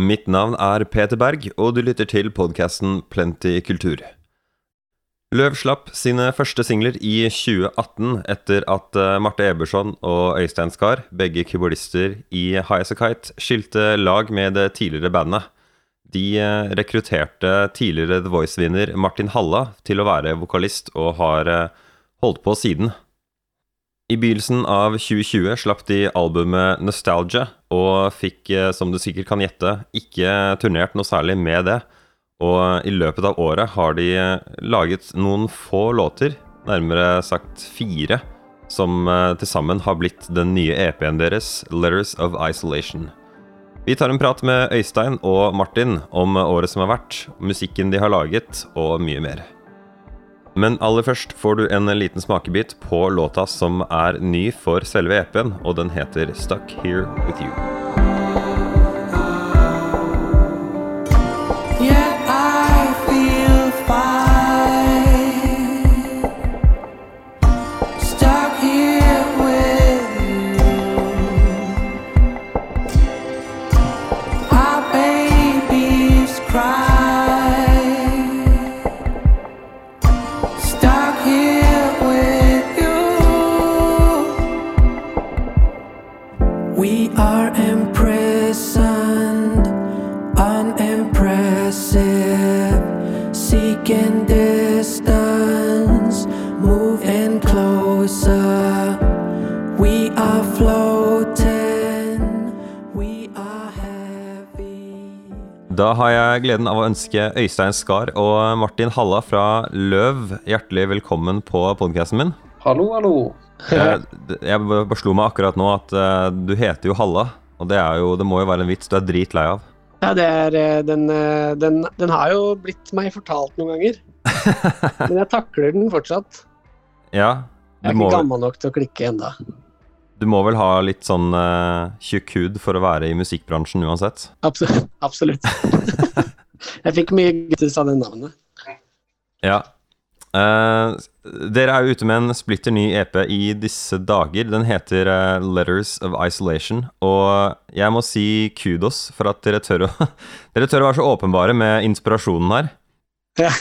Mitt navn er Peter Berg, og du lytter til podkasten Plenty kultur. Løv slapp sine første singler i 2018 etter at eh, Marte Eberson og Øystein Skar, begge keyboardister i High As A Kite, skilte lag med det tidligere bandet. De eh, rekrutterte tidligere The Voice-vinner Martin Halla til å være vokalist, og har eh, holdt på siden. I begynnelsen av 2020 slapp de albumet Nostalgia, og fikk, eh, som du sikkert kan gjette, ikke turnert noe særlig med det. Og i løpet av året har de eh, laget noen få låter, nærmere sagt fire, som eh, til sammen har blitt den nye EP-en deres, Letters of Isolation. Vi tar en prat med Øystein og Martin om året som har vært, musikken de har laget, og mye mer. Men aller først får du en liten smakebit på låta som er ny for selve EP-en, og den heter Stuck Here With You. Da har jeg gleden av å ønske Øystein Skar og Martin Halla fra Løv hjertelig velkommen på podkasten min. Hallo, hallo. Jeg, jeg bare slo meg akkurat nå at uh, du heter jo Halla, og det, er jo, det må jo være en vits du er dritlei av. Ja, det er, eh, den, eh, den, den har jo blitt meg fortalt noen ganger. Men jeg takler den fortsatt. Ja, Jeg er er må, ikke gammel nok til å klikke enda. Du må vel ha litt sånn uh, tjukk hud for å være i musikkbransjen uansett? Absolutt. Absolutt. jeg fikk mye gøy av det navnet. Ja. Uh, dere er jo ute med en splitter ny EP i disse dager. Den heter uh, Letters of Isolation. Og jeg må si kudos for at dere tør å Dere tør å være så åpenbare med inspirasjonen her. Ja.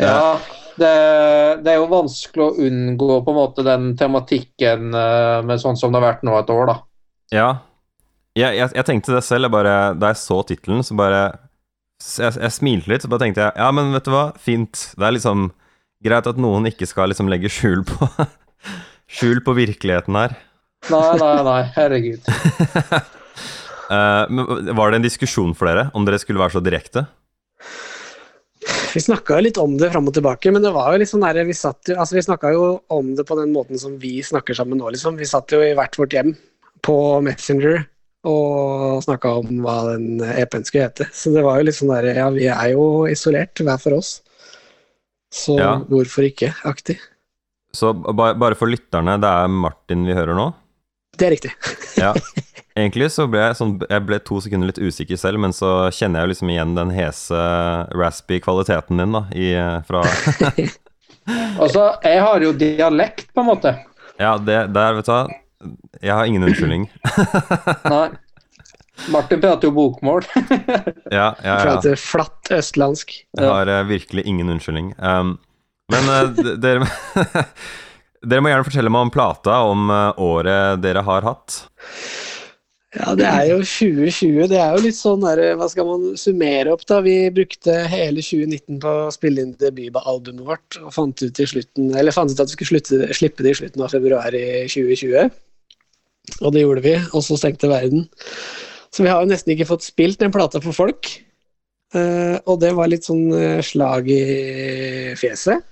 Ja, det, det er jo vanskelig å unngå på en måte den tematikken eh, med sånn som det har vært nå et år, da. Ja. Jeg, jeg, jeg tenkte det selv. Jeg bare, da jeg så tittelen, så bare jeg, jeg smilte litt, så bare tenkte jeg ja, men vet du hva, fint. Det er liksom greit at noen ikke skal liksom legge skjul på Skjul på virkeligheten her. Nei, nei, nei, herregud. uh, men var det en diskusjon for dere om dere skulle være så direkte? Vi snakka litt om det fram og tilbake, men det var jo litt sånn der, vi satt altså vi snakka jo om det på den måten som vi snakker sammen nå, liksom. Vi satt jo i hvert vårt hjem på Messenger og snakka om hva den EP-en skulle hete. Så det var jo litt sånn derre ja, vi er jo isolert hver for oss. Så Ja. hvorfor ikke? Aktig. Så bare for lytterne, det er Martin vi hører nå? Det er riktig. Ja. Egentlig så ble jeg sånn Jeg ble to sekunder litt usikker selv, men så kjenner jeg jo liksom igjen den hese, raspy kvaliteten din, da, i, fra Altså, jeg har jo dialekt, på en måte. Ja, det der, vet du hva. Jeg har ingen unnskyldning. Nei. Martin prater jo bokmål. Ja, ja, ja. Prater flatt østlandsk. Jeg har uh, virkelig ingen unnskyldning. Um, men uh, dere Dere må gjerne fortelle meg om plata, om eh, året dere har hatt. Ja, det er jo 2020. Det er jo litt sånn der, Hva skal man summere opp, da? Vi brukte hele 2019 på å spille inn debutalbumet vårt, og fant ut, i slutten, eller fant ut at vi skulle slutte, slippe det i slutten av februar i 2020. Og det gjorde vi, og så stengte verden. Så vi har jo nesten ikke fått spilt den plata for folk. Eh, og det var litt sånn eh, slag i fjeset.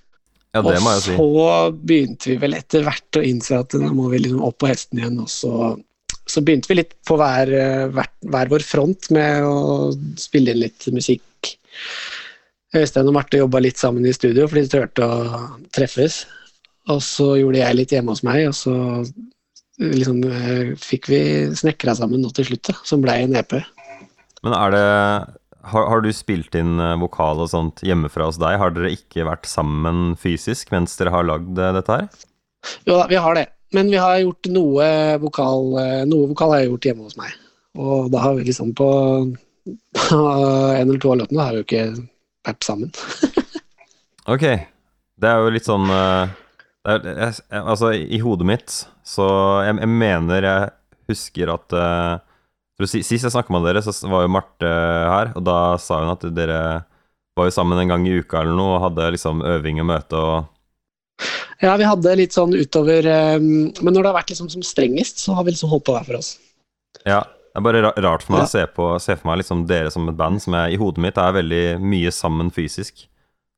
Ja, det må jeg og si. så begynte vi vel etter hvert å innse at nå må vi liksom opp på hesten igjen. Og så, begynte vi litt på hver, hver, hver vår front med å spille inn litt musikk. Øystein og Marte jobba litt sammen i studio, fordi de turte å treffes. Og så gjorde jeg litt hjemme hos meg, og så liksom eh, fikk vi snekra sammen nå til slutt, da, som blei en EP. Men er det har, har du spilt inn eh, vokal og sånt hjemmefra hos deg? Har dere ikke vært sammen fysisk mens dere har lagd eh, dette her? Jo da, vi har det. Men vi har gjort noe vokal, eh, noe vokal har jeg gjort hjemme hos meg. Og da har vi liksom på, en eller to av låtene har vi jo ikke vært sammen. Ok. Det er jo litt sånn eh, er, jeg, Altså, i hodet mitt så Jeg, jeg mener jeg husker at si- Sist jeg snakka med dere, så var jo Marte her, og da sa hun at dere var jo sammen en gang i uka eller noe og hadde liksom øving og møte og Ja, vi hadde litt sånn utover eh, Men når det har vært liksom som strengest, så har vi liksom holdt på hver for oss. Ja. Det er bare rart for meg Ja. å se, på, se for meg liksom dere som et band som jeg, i hodet mitt er veldig mye sammen fysisk.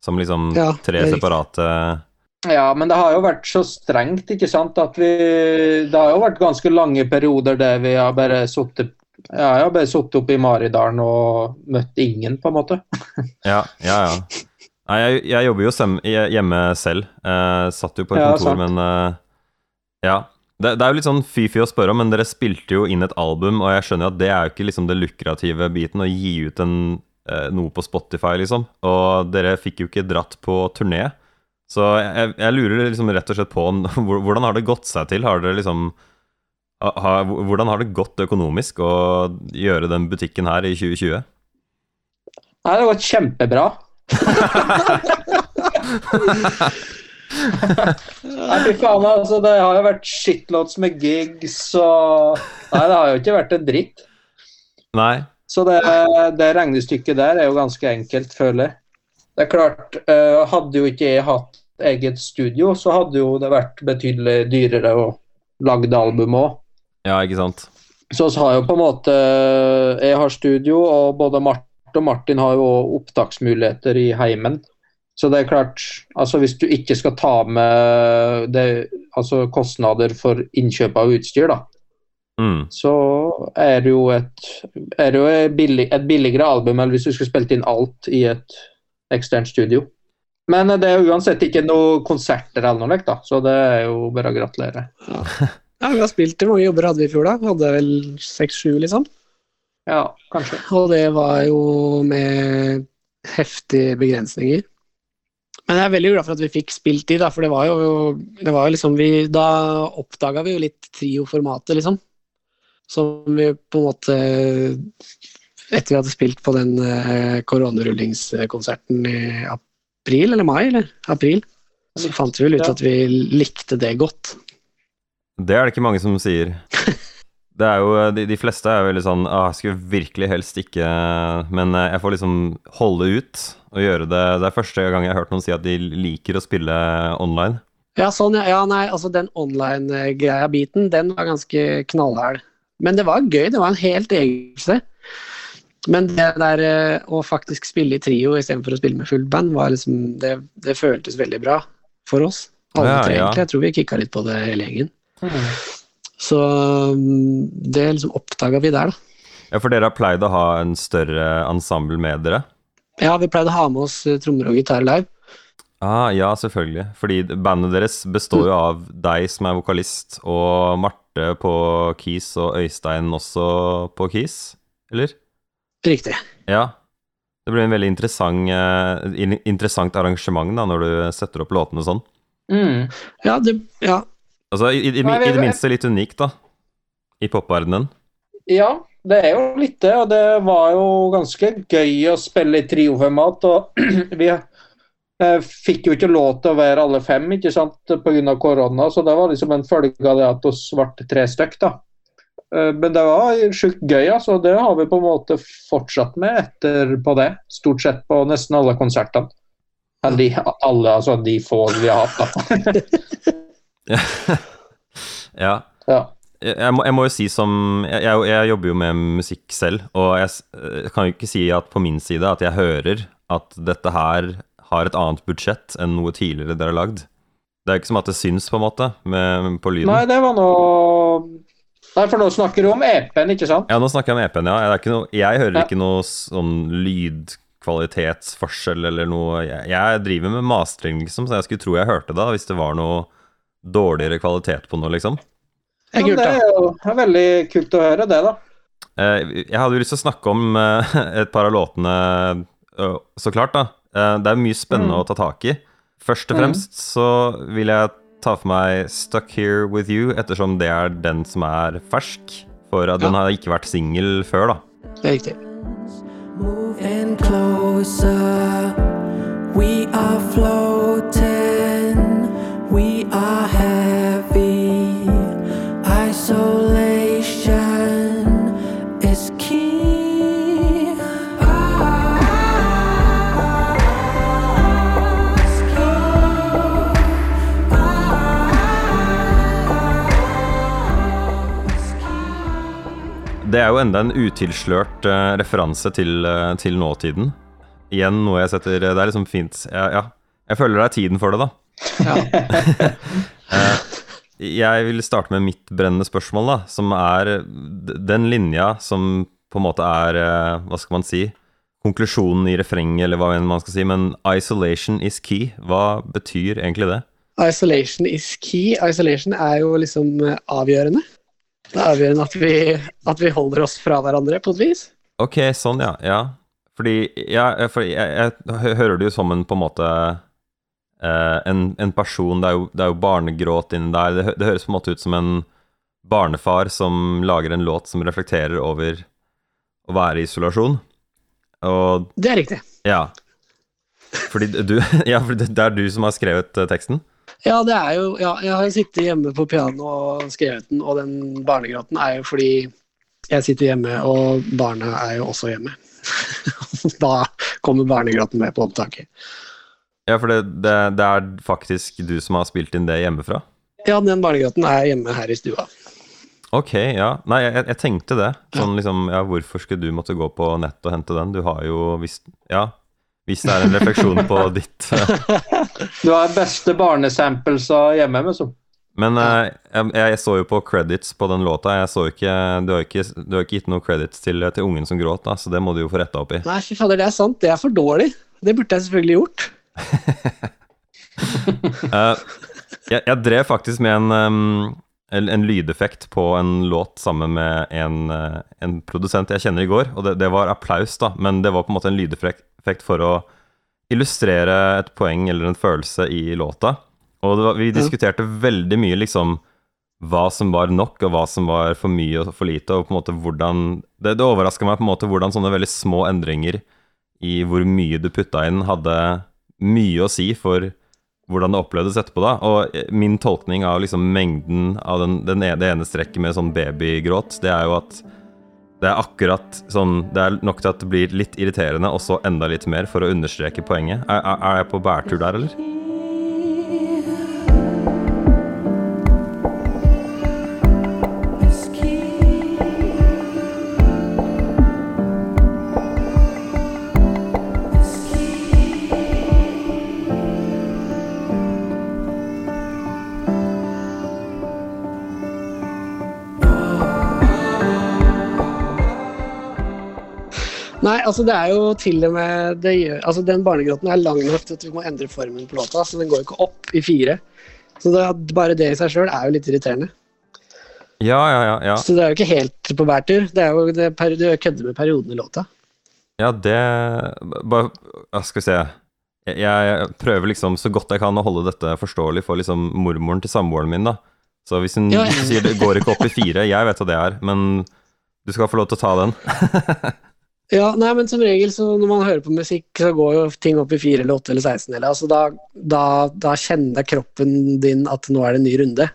Som liksom Ja, tre separate Ja, men det har jo vært så strengt, ikke sant, at vi Det har jo vært ganske lange perioder der vi har bare sittet ja, jeg har bare sittet oppe i Maridalen og møtt ingen, på en måte. Ja, ja, ja. Nei, jeg, jeg jobber jo hjemme selv. Uh, satt jo på et Ja, kontor, sant. men uh, Ja. Det, det er jo litt sånn fy-fy å spørre om, men dere spilte jo inn et album, og jeg skjønner jo at det er jo ikke liksom det lukrative biten å gi ut en, uh, noe på Spotify, liksom. Og dere fikk jo ikke dratt på turné. Så jeg, jeg lurer liksom rett og slett på om, hvordan har det gått seg til? Har dere liksom ha- Hvordan har det gått økonomisk å gjøre den butikken her i 2020? Nei, det har gått kjempebra. Nei, fy faen, altså. Det har jo vært shitloads med gigs og Nei, det har jo ikke vært en dritt. Nei? Så det, det regnestykket der er jo ganske enkelt, føler jeg. Det er klart, eh, hadde jo ikke jeg hatt eget studio, så hadde jo det vært betydelig dyrere å lage album òg. Ja, ikke sant? Så vi har jo på en måte Jeg har studio, og både Marte og Martin har jo opptaksmuligheter i heimen. Så det er klart, altså hvis du ikke skal ta med det, altså kostnader for innkjøp av utstyr, da, Mm. så er det jo et, er det jo et, billig, et billigere album enn hvis du skulle spilt inn alt i et eksternt studio. Men det er uansett ikke noe konserter eller noe, da, så det er jo bare å gratulere. Ja, vi har spilt Hvor mange jobber hadde vi i fjor, da? Hadde vel seks-sju, liksom. Ja, kanskje. Og det var jo med heftige begrensninger. Men jeg er veldig glad for at vi fikk spilt de, da, for det var jo, det var jo liksom vi, Da oppdaga vi jo litt trioformatet, liksom. Som vi på en måte Etter vi hadde spilt på den eh, koronarullingskonserten i april, eller mai, eller april, så fant vi vel ut at vi likte det godt. Det er det ikke mange som sier. Det er jo, De, de fleste er veldig sånn ah, 'Jeg skulle virkelig helst ikke Men eh, jeg får liksom holde ut og gjøre det. Det er første gang jeg har hørt noen si at de liker å spille online. Ja, sånn, ja. ja nei, altså den online-greia biten, den var ganske knallhæl. Men det var gøy, det var en helt egelse. Men det der eh, å faktisk spille i trio istedenfor å spille med fullt band, var liksom, det, det føltes veldig bra for oss. Alle Ja, tre, ja. egentlig. Jeg tror vi kicka litt på det hele gjengen. Så mm, det liksom oppdaga vi der, da. Ja, For dere har pleid å ha en større ensemble med dere? Ja, vi pleide å ha med oss eh, trommer og gitar live. Ah, ja, selvfølgelig. Fordi bandet deres består jo av deg som er vokalist, og Marte på keys og Øystein også på keys, eller? Riktig. Ja. Det blir en veldig interessant, eh, interessant arrangement da, når du setter opp låtene sånn. Mm. Ja, det, ja, Altså, i, i, i, i det minste litt unikt, da. I popverdenen. Ja, det er jo litt det, og det var jo ganske gøy å spille i trioformat. Og vi eh, fikk jo ikke lov til å være alle fem ikke sant, pga. korona, så det var liksom en følge av det at vi ble tre stykk. da. Eh, Men det var sjukt gøy, altså. Det har vi på en måte fortsatt med etterpå det. Stort sett på nesten alle konsertene. De, alle, altså de få vi har hatt, da. ja. Ja. Jeg, må, jeg må jo si som jeg, jeg, jeg jobber jo med musikk selv, og jeg, eh, kan jo ikke si at på min side at jeg hører at dette her har et annet budsjett enn noe tidligere dere har lagd. Det er jo ikke som at det syns, på en måte, med, på lyden. Nei, det var noe Nei, for nå snakker du om EP-en, ikke sant? Ja, nå snakker jeg om EP-en, ja. Noe, jeg hører Ja. ikke noe sånn lydkvalitetsforskjell eller noe jeg, driver med mastering, liksom, så jeg skulle tro jeg hørte det hvis det var noe dårligere kvalitet på noe, liksom. det er Ja, kult, det er jo det er veldig kult å høre det, da. Eh, Jeg hadde jo lyst til å snakke om eh, et par av låtene, så klart, da. Eh, Det er mye spennende Mm. å ta tak i. Først og Mm. fremst så vil jeg ta for meg 'Stuck Here With You', ettersom det er den som er fersk For at den har ikke vært singel før, da. Det er riktig. moving closer. We are floating, we are heavy. Isolation is key. Det er jo enda en utilslørt eh, referanse til, eh, til nåtiden. Igjen noe jeg setter Det er liksom fint. Ja, ja. Jeg føler det er tiden for det, da. Ja. Jeg vil starte med mitt brennende spørsmål, da, som er den linja som på en måte er eh, Hva skal man si? Konklusjonen i refrenget, eller hva enn man skal si. Men 'isolation is key', hva betyr egentlig det? Isolation is key. Isolation er jo liksom eh, avgjørende. Det er avgjørende at vi, at vi holder oss fra hverandre, på et vis. Ok, sånn, ja. ja. Fordi, ja, fordi jeg, jeg, jeg hører det jo som en på en måte eh, en, en person det er, jo, det er jo barnegråt inni der. Det, det høres på en måte ut som en barnefar som lager en låt som reflekterer over å være i isolasjon. Og Det er riktig. ja. Fordi du Ja, for det er du som har skrevet eh, teksten? Ja, det er jo Ja, jeg har sittet hjemme på piano og skrevet den, og den barnegråten er jo fordi jeg sitter hjemme, og barna er jo også hjemme. da kommer barnegråten med på opptaket. Ja, for det, det, det er faktisk du som har spilt inn det hjemmefra? Ja, den barnegrøten er hjemme her i stua. Ok, ja. Nei, jeg, jeg tenkte det. Sånn liksom, ja, hvorfor skulle du måtte gå på nett og hente den? Du har jo visst Ja, hvis det er en refleksjon på ditt eh, Du har beste barnesamplesa hjemme. Så. Men eh, jeg, jeg så jo på credits på den låta. Jeg så ikke Du har ikke, du har ikke gitt noe credits til, til ungen som gråt, da, så det må du jo få retta opp i. Nei, fy fader, det er sant. Det er for dårlig. Det burde jeg selvfølgelig gjort. Eh, jeg, jeg drev faktisk med en, um, en, lydeffekt på en låt sammen med en, uh, en produsent jeg kjenner i går, og det, det var applaus, da, men det var på en måte en lydeffekt for å illustrere et poeng eller en følelse i låta. Og var, vi diskuterte veldig mye liksom hva som var nok, og hva som var for mye og for lite, og på en måte hvordan Det, det overraska meg på en måte hvordan sånne veldig små endringer i hvor mye du putta inn, hadde mye å si for hvordan det opplevdes etterpå, da. Og eh, min tolkning av liksom mengden av den, den ene, det ene strekket med sånn babygråt, det er jo at det er akkurat sånn Det er nok til at det blir litt irriterende, og så enda litt mer, for å understreke poenget. Er, er jeg på bærtur der, eller? Altså det er jo til og med det gjør, altså Den barnegråten er lang nok til at vi må endre formen på låta, så den går jo ikke opp i fire. Så det, bare det i seg sjøl er jo litt irriterende. Ja, ja, ja. ja. Så det er jo ikke helt på hver tur. Det er jo det, du kødder med perioden i låta. Ja, det Bare Skal vi se. Jeg, jeg prøver liksom så godt jeg kan å holde dette forståelig for liksom mormoren til samboeren min, da. Så hvis hun Ja, ja. sier det går ikke opp i fire, jeg vet hva det er, men du skal få lov til å ta den. Ja, nei, men som regel så når man hører på musikk, så går jo ting opp i fire eller åtte eller 16 eller altså da, da, da kjenner kroppen din at nå er det en ny runde.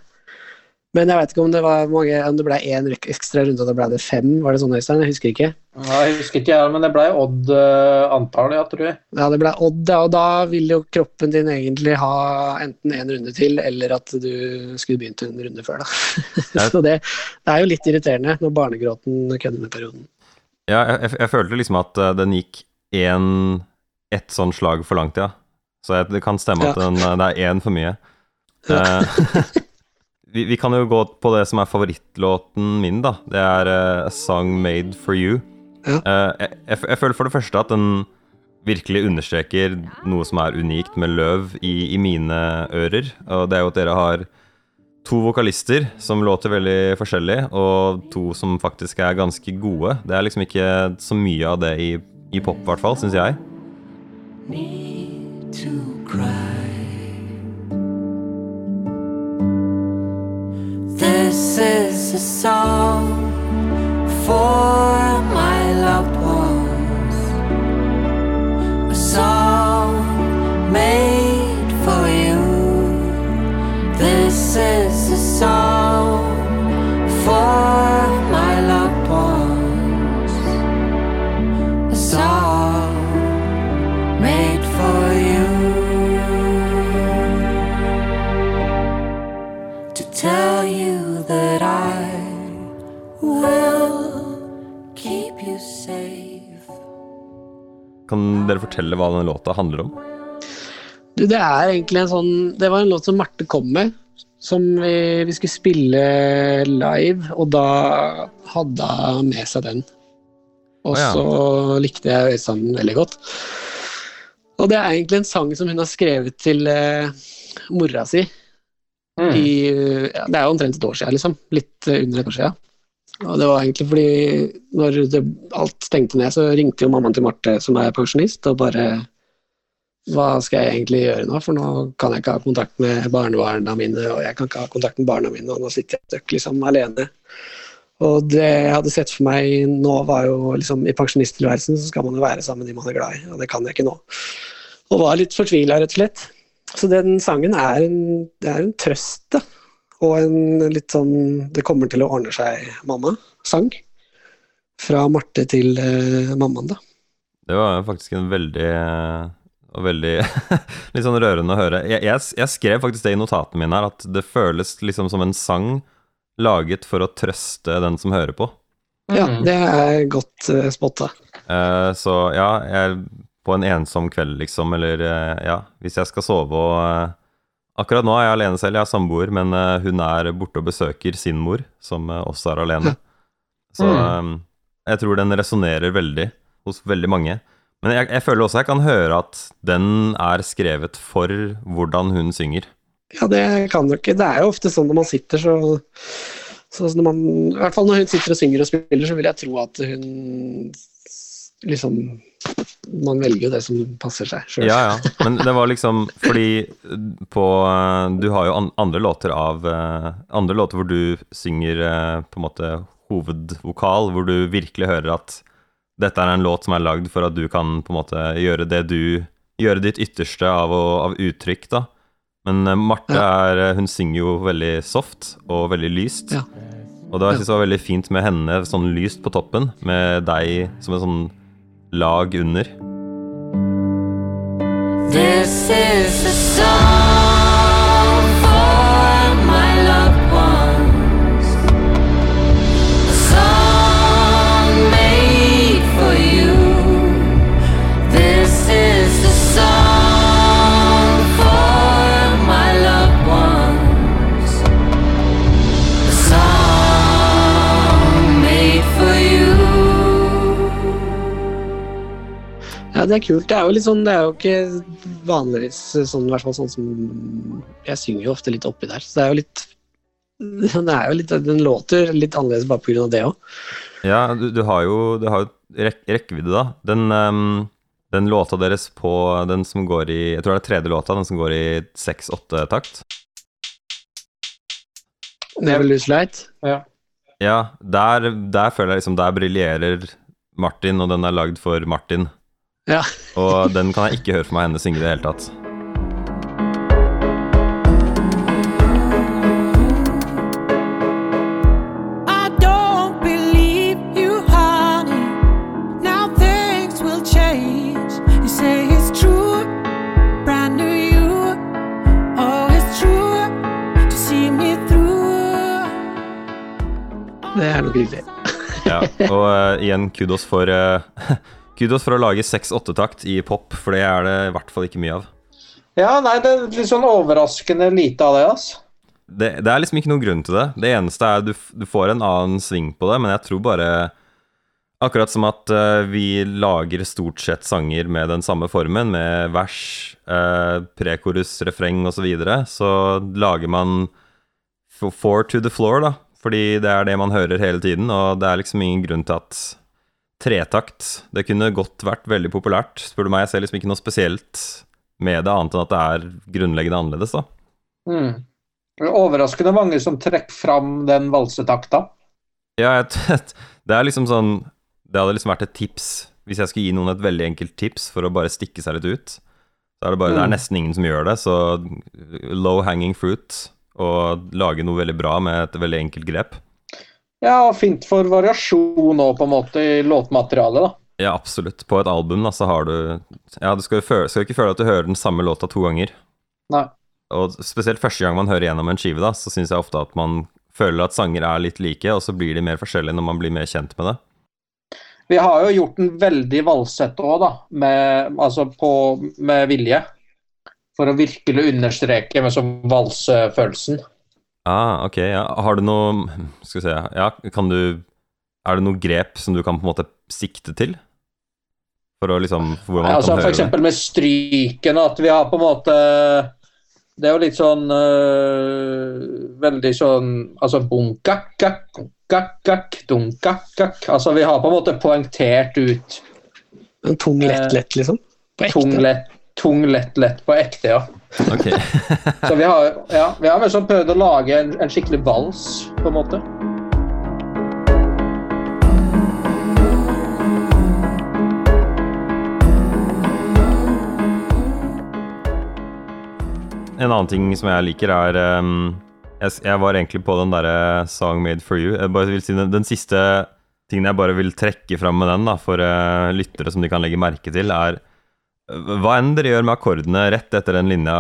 Men jeg vet ikke om det var mange, om det ble én ekstra runde, og da ble det fem. Var det sånn, Øystein? Jeg husker ikke. Ja, jeg husker ikke, jeg, men det ble odd uh, antall, ja, tror jeg. Ja, det ble Odd, ja, og da vil jo kroppen din egentlig ha enten en runde til, eller at du skulle begynt en runde før, da. så det, det er jo litt irriterende når barnegråten kødder med perioden. Ja, jeg, jeg, følte liksom at eh, den gikk én ett sånn slag for langt, ja. Så jeg, det kan stemme at den, eh, det er én for mye. Ja. vi, vi kan jo gå på det som er favorittlåten min, da. Det er uh, A Song Made For You. Ja. Uh, jeg, jeg, jeg føler for det første at den virkelig understreker noe som er unikt med Løv i, i mine ører. Og det er jo at dere har to vokalister som låter veldig forskjellig, og to som faktisk er ganske gode. Det er liksom ikke så mye av det i, i pop, i hvert fall, syns jeg. Need to cry. This is a song for my loved Kan dere fortelle hva denne låta handler om? Du, det er egentlig en sånn Det var en låt som Marte kom med, som vi, vi skulle spille live, og da hadde hun med seg den. Og Å, ja. så likte jeg Øystein veldig godt. Og det er egentlig en sang som hun har skrevet til uh, mora si. Mm. I, ja, det er jo omtrent et år siden, liksom. Litt eh, under et år siden. Og det var egentlig fordi når det, alt stengte ned, så ringte jo mammaen til Marte, som er pensjonist, og bare Hva skal jeg egentlig gjøre nå? For nå kan jeg ikke ha kontakt med barnebarna mine, og jeg kan ikke ha kontakt med barna mine, og nå sitter jeg støkk liksom alene. Og det jeg hadde sett for meg nå, var jo liksom I pensjonisttilværelsen så skal man jo være sammen med de man er glad i, og det kan jeg ikke nå. Og var litt fortvila, rett og slett. Så den sangen er en, er en trøst, da. Og en litt sånn 'det kommer til å ordne seg, mamma'-sang. Fra Marte til uh, mammaen, da. Det var faktisk en veldig og veldig litt sånn rørende å høre. Jeg, jeg, jeg skrev faktisk det i notatene mine her, at det føles liksom som en sang laget for å trøste den som hører på. Ja, det er godt uh, spotta. Uh, så ja, jeg, på en ensom kveld, liksom, eller uh, ja, hvis jeg skal sove og eh, Akkurat nå er jeg alene selv, jeg har samboer, men eh, hun er borte og besøker sin mor, som eh, også er alene. Så eh, jeg tror den resonnerer veldig hos veldig mange. Men jeg, jeg føler også jeg kan høre at den er skrevet for hvordan hun synger. Ja, det kan du ikke. Det er jo ofte sånn når man sitter, så, så når man, I hvert fall når hun sitter og synger og spiller, så vil jeg tro at hun liksom Man velger jo det som passer seg sjøl. Ja, ja. Men det var liksom fordi på eh, Du har jo andre låter av eh, Andre låter hvor du synger eh, på en måte hovedvokal, hvor du virkelig hører at dette er en låt som er lagd for at du kan på en måte gjøre det du Gjøre ditt ytterste av, av uttrykk, da. Men eh, Marte er eh, Hun synger jo veldig soft og veldig lyst. Ja. Og det var, jeg synes var veldig fint med henne sånn lyst på toppen, med deg som en sånn lag under. This is a Ja, det er kult. Det er jo litt sånn, det er jo ikke vanligvis sånn, i hvert fall sånn som Jeg synger jo ofte litt oppi der, så det er jo litt det er jo litt, Den låter litt annerledes bare pga. det òg. Ja, du, du har jo, du har jo rek rekkevidde, da. Den, um, den låta deres på den som går i Jeg tror det er tredje låta, den som går i seks-åtte-takt. Never Lose Light. Ja. Ja, der, der føler jeg liksom Der briljerer Martin, og den er lagd for Martin. Ja. Og den kan jeg ikke høre for meg henne synge i det hele tatt. I don't believe you, honey. Now things will change. You say it's true, brand new you. Oh, it's true to see me through. Det er nok riktig. Ja, og uh, igjen kudos for eh, Kudos for å lage seks-åtte-takt i pop, for det er det i hvert fall ikke mye av. ja, nei, det er litt sånn overraskende lite av det, altså. det, det er liksom ikke noen grunn til det. Det eneste er du, du får en annen sving på det, men jeg tror bare Akkurat som at uh, vi lager stort sett sanger med den samme formen, med vers, uh, prekorus, refreng osv., så, videre, så lager man four to the floor, da. Fordi det er det man hører hele tiden, og det er liksom ingen grunn til at tretakt Det kunne godt vært veldig populært, spør du meg. Jeg ser liksom ikke noe spesielt med det, annet enn at det er grunnleggende annerledes, da. Mm. Er Overraskende mange som trekker fram den valsetakta. Ja, det er liksom sånn Det hadde liksom vært et tips Hvis jeg skulle gi noen et veldig enkelt tips for å bare stikke seg litt ut, så er det bare Det er Mm. nesten ingen som gjør det, så low hanging fruit og lage noe veldig bra med et veldig enkelt grep. Ja, og fint for variasjon òg, på en måte, i låtmaterialet, da. Ja, absolutt. På et album da, så har du Ja, du skal jo føle, skal jo ikke føle at du hører den samme låta to ganger. Nei. Og spesielt første gang man hører gjennom en skive, da, så syns jeg ofte at man føler at sanger er litt like, og så blir de mer forskjellige når man blir mer kjent med det. Vi har jo gjort den veldig valsete òg, da. Med, altså på, med vilje. For å virkelig understreke med sånn valsefølelsen. Ah, ok, ja. Har du noe Skal vi se Ja, kan du Er det noe grep som du kan på en måte sikte til? For å liksom Hvor man Altså kan for eksempel det? med stryken, at vi har på en måte Det er jo litt sånn øh, Veldig sånn Altså bunkak, kak, kak, kak, dunkak, kak. Altså vi har på en måte poengtert ut En tung lett, Eh, lett, liksom. På ekte. tung, lett, tung, lett, lett på ekte, ja. Ok. Så vi har, ja, vi har sånn prøvd å lage en, en skikkelig vals, på en måte. En annen ting som jeg liker, er um, jeg, jeg var egentlig på den derre Song Made for You. Jeg bare vil si den, den siste tingen jeg bare vil trekke fram med den, da, for uh, lyttere som de kan legge merke til, er hva enn dere gjør med akkordene rett etter den linja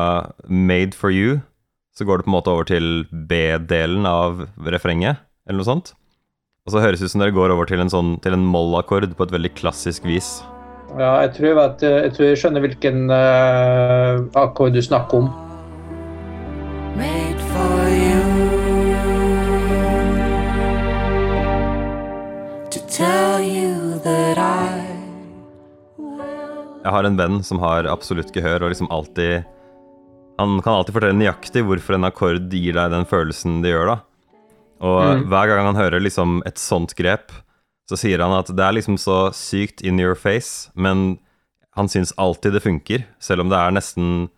'Made for you', så går det på en måte over til B-delen av refrenget, eller noe sånt. Og så høres det ut som dere går over til en, sånn, til en moll-akkord på et veldig klassisk vis. Ja, jeg tror, jeg jeg tror jeg skjønner hvilken uh, akkord du snakker om. made for you to tell you that I Jeg har en venn som har absolutt gehør, og liksom alltid Han kan alltid fortelle nøyaktig hvorfor en akkord gir deg den følelsen det gjør, da. Og Mm. hver gang han hører liksom et sånt grep, så sier han at det er liksom så sykt in your face, men han syns alltid det funker, selv om det er nesten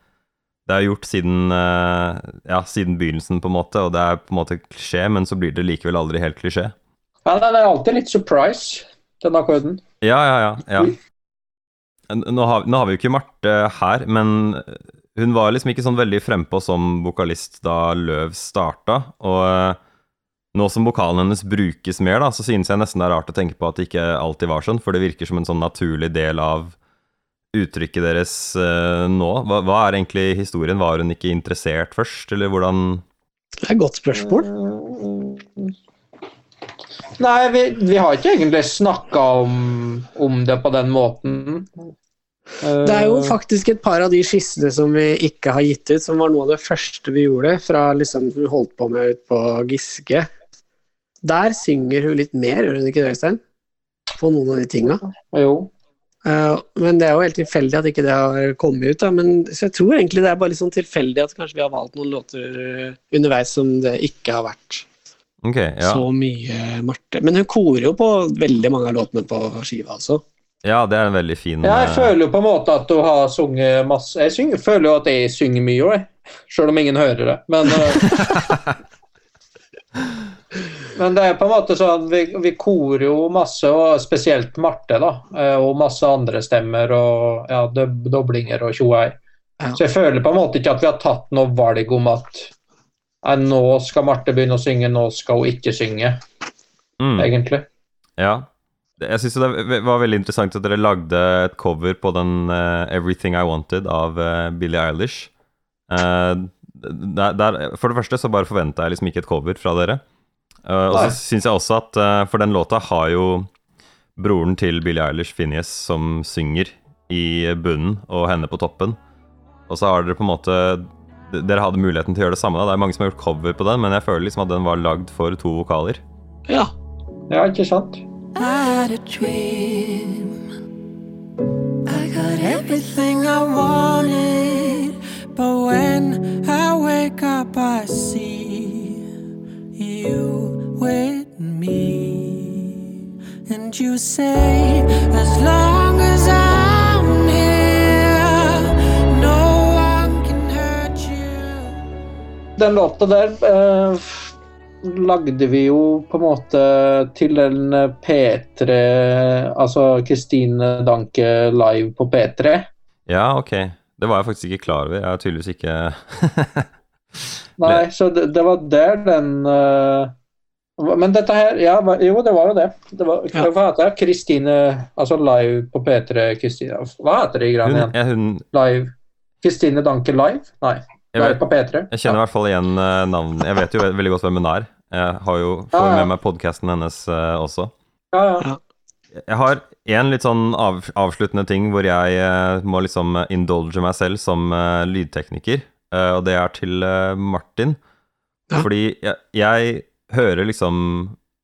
Det er gjort siden, eh, ja, siden begynnelsen, på en måte, og det er på en måte klisjé, men så blir det likevel aldri helt klisjé. Ja, den er alltid litt surprise, den akkorden. Ja, ja, ja. ja. Nå, har, nå har vi jo ikke Marte her, men hun var liksom ikke sånn veldig frempå som vokalist da Løv starta. Og eh, nå som vokalen hennes brukes mer, da, så synes jeg nesten det er rart å tenke på at det ikke alltid var sånn, for det virker som en sånn naturlig del av uttrykket deres eh, nå. Hva, hva er egentlig historien? Var hun ikke interessert først, eller hvordan Det er et godt spørsmål. Nei, vi, vi har ikke egentlig snakka om, om det på den måten. Det er jo Eh, faktisk et par av de skissene som vi ikke har gitt ut, som var noe av det første vi gjorde fra liksom vi holdt på med ut på Giske. Der synger hun litt mer, gjør hun ikke det, Øystein? På noen av de tinga. Jo. Eh, men det er jo helt tilfeldig at ikke det har kommet ut. Da. Men, så jeg tror egentlig det er bare litt sånn tilfeldig at kanskje vi har valgt noen låter eh, underveis som det ikke har vært Ok, ja. så mye Marte. Men hun korer jo på veldig mange av låtene på skiva, altså. ja, det er en veldig fin Ja, jeg eh, føler jo på en måte at du har sunget masse Jeg synger, føler jo at jeg synger mye, jeg. Selv om ingen hører det. Men, eh, men det er på en måte sånn vi, vi korer jo masse, og spesielt Marte, da. eh, Og masse andre stemmer og ja, doblinger og tjoei. Ja. Så jeg føler på en måte ikke at vi har tatt noe valg om at nå skal Marte begynne å synge, nå skal hun ikke synge, mm. egentlig. Ja. Jeg syns det var veldig interessant at dere lagde et cover på den uh, 'Everything I Wanted' av uh, Billie Eilish. Uh, der, der, for det første så bare forventa jeg liksom ikke et cover fra dere. Og så syns jeg også at For den låta har jo broren til Billie Eilish, Phineas, som synger i bunnen og henne på toppen. Og så har dere på en måte Dere hadde muligheten til å gjøre det samme. da Det er mange som har gjort cover på den, men jeg føler liksom at den var lagd for to vokaler. Ja. Ja, ikke sant? I had a dream. I got everything I wanted, but when I wake up, I see you with me. And you say, as long as I'm den låta der eh, lagde vi jo på en måte til en P3 Altså Kristine Danke live på P3. Ja, ok. Det var jeg faktisk ikke klar over. Jeg er tydeligvis ikke Nei, så det, det var der den uh, Men dette her Ja, jo, det var jo det. det var, Ja. Hva heter det? Kristine Altså live på P3 Kristine Hva heter det i greiene igjen? Live Kristine Danke live? Nei. Jeg, vet, på P3. jeg kjenner i hvert fall igjen eh, navnet. Jeg vet jo veldig godt hvem hun er. Jeg har jo får Ja, ja. med meg podkasten hennes eh, også. Ja, ja. Jeg har en litt sånn av, avsluttende ting hvor jeg eh, må liksom eh, indulge meg selv som eh, lydtekniker, eh, og det er til Martin. Ja. Fordi jeg, jeg hører liksom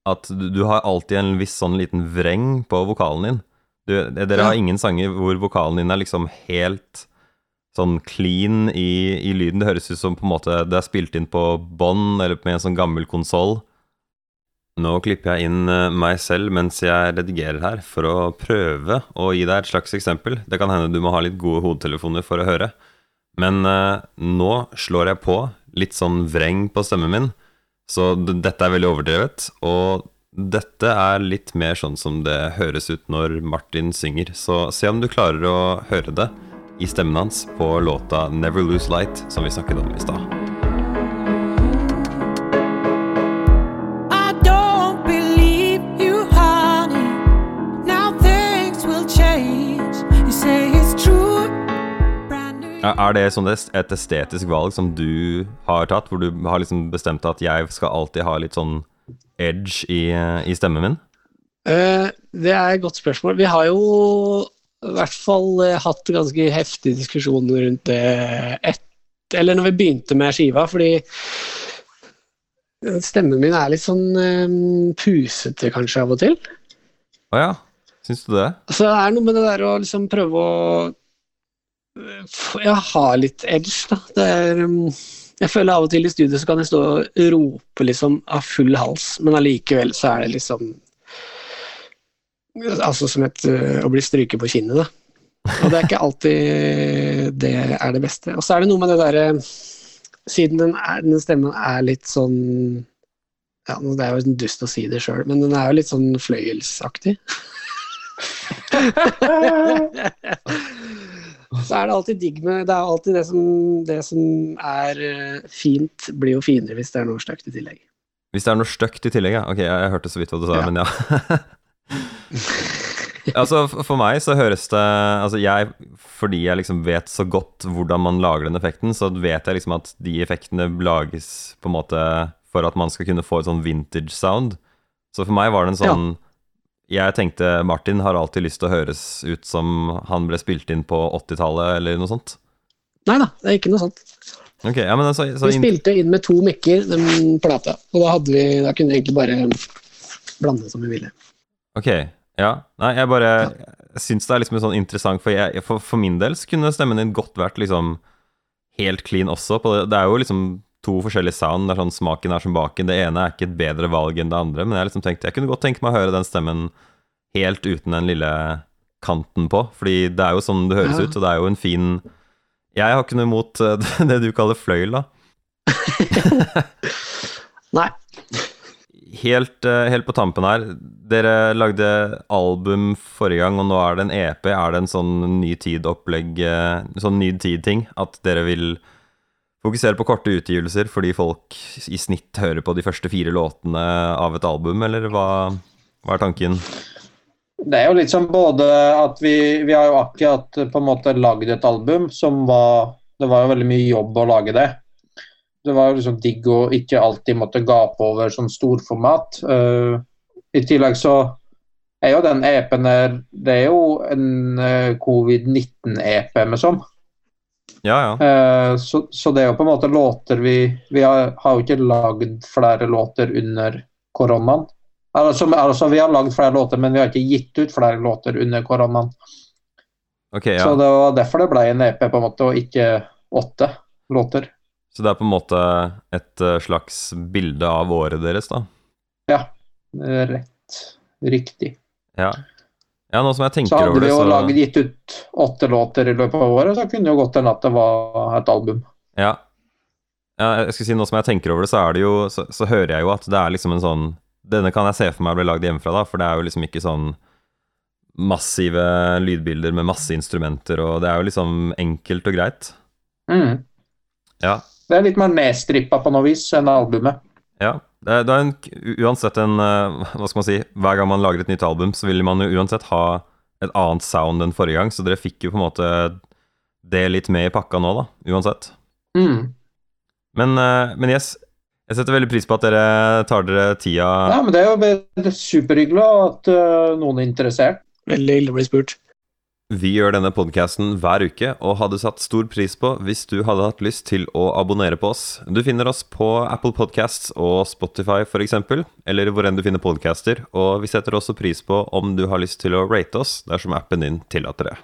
at du, du har alltid en viss sånn liten vreng på vokalen din. Du, dere Ja. har ingen sanger hvor vokalen din er liksom helt sånn clean i, i lyden. Det høres ut som på en måte det er spilt inn på bånd eller med en sånn gammel konsoll. Nå klipper jeg inn eh, meg selv mens jeg redigerer her, for å prøve å gi deg et slags eksempel. Det kan hende du må ha litt gode hodetelefoner for å høre. Men eh, nå slår jeg på litt sånn vreng på stemmen min, så dette er veldig overdrevet. Og dette er litt mer sånn som det høres ut når Martin synger. Så se om du klarer å høre det i stemmen hans på låta 'Never Lose Light', som vi snakket om i stad. I don't believe you, honey. Now things will change. You say it's true. Brand new. Ja, Er det sånn et et estetisk valg som du har tatt, hvor du har liksom bestemt at jeg skal alltid ha litt sånn edge i, i stemmen min? Uh, det er et godt spørsmål. Vi har jo i hvert fall eh, hatt ganske heftige diskusjoner rundt det et, eller når vi begynte med skiva, fordi eh, stemmen min er litt sånn um, pusete kanskje av og til. Å ja, syns du det? Så det er noe med det der å liksom prøve å eh, ja, ha litt edge, da. Det er, um, jeg føler av og til i studio så kan jeg stå og rope liksom av full hals, men allikevel så er det liksom Altså som et uh, å bli stryket på kinnet, da. Og det er ikke alltid det er det beste. Og så er det noe med det derre Siden den, er, den stemmen er litt sånn ja, Det er jo en dust å si det sjøl, men den er jo litt sånn fløyelsaktig. Så er det alltid digg med Det er alltid det som, det som er eh, fint, blir jo finere hvis det er noe stygt i tillegg. Hvis det er noe stygt i tillegg, ja. Ok, jeg, jeg hørte så vidt hva du sa, Ja. men ja. altså, for meg så høres det Altså, jeg Fordi jeg liksom vet så godt hvordan man lager den effekten, så vet jeg liksom at de effektene lages på en måte for at man skal kunne få et sånn vintage sound. Så for meg var det en sånn Jeg tenkte Martin har alltid lyst til å høres ut som han ble spilt inn på 80-tallet, eller noe sånt. Nei da, det er ikke noe sånt. Okay, ja, men så, så Vi spilte inn med to mikker, den plata, og da, vi, da kunne vi egentlig bare blande som vi ville. Ok, ja. Nei, jeg bare syns det er liksom sånn interessant, for, jeg, for, for min del så kunne stemmen din godt vært liksom helt clean også. På det. det er jo liksom to forskjellige sound, det er sånn smaken er som baken. Det ene er ikke et bedre valg enn det andre, men jeg liksom tenkte jeg kunne godt tenke meg å høre den stemmen helt uten den lille kanten på, fordi det er jo sånn det høres Ja. ut, og det er jo en fin Jeg har ikke noe imot eh, det du kaller fløyel, da. Nei. Helt, eh, helt på tampen her, dere lagde album forrige gang, og nå er det en EP. Er det en sånn ny tid-opplegg, eh, sånn ny tid-ting? At dere vil fokusere på korte utgivelser fordi folk i snitt hører på de første fire låtene av et album, eller hva, hva er tanken? Det er jo litt sånn både at vi, vi har jo akkurat på en måte lagd et album som var Det var jo veldig mye jobb å lage det. Det var liksom digg å ikke alltid måtte gape over sånn storformat. Uh, I tillegg så er jo den EP-en her Det er jo en uh, covid-19-EP med sånn. Ja, ja. Uh, så, så det er jo på en måte låter vi Vi har, har jo ikke lagd flere låter under koronaen. Altså, altså, vi har lagd flere låter, men vi har ikke gitt ut flere låter under koronaen. Ok, ja. Så det var derfor det ble en EP, på en måte, og ikke åtte låter. Så det er på en måte et eh, slags bilde av året deres, da? Ja, rett. Riktig. Ja. Ja, nå som jeg tenker over det, Så hadde vi jo laget, gitt ut åtte låter i løpet av året, så kunne det jo godt hende at det var et album. Ja. Ja, jeg skal si Nå som jeg tenker over det, så, det jo, så, så hører jeg jo at det er liksom en sånn Denne kan jeg se for meg ble lagd hjemmefra, da, for det er jo liksom ikke sånn massive lydbilder med masse instrumenter, og det er jo liksom enkelt og greit. Mm. Ja. Det er litt mer nedstrippa på noe vis enn albumet. Ja. Det er, det er en, uansett en eh, Hva skal man si Hver gang man lager et nytt album, så vil man jo uansett ha et annet sound enn forrige gang, så dere fikk jo på en måte det litt med i pakka nå, da. Uansett. Mm. Men, eh, men yes, jeg setter veldig pris på at dere tar dere tida Ja, men det er jo superhyggelig at uh, noen er interessert. Veldig hyggelig å bli spurt. Vi gjør denne podcasten hver uke, og hadde satt stor pris på hvis du hadde hatt lyst til å abonnere på oss. Du finner oss på Apple Podcasts og Spotify f.eks., eller hvor enn du finner podcaster, og vi setter også pris på om du har lyst til å rate oss dersom appen din tillater det.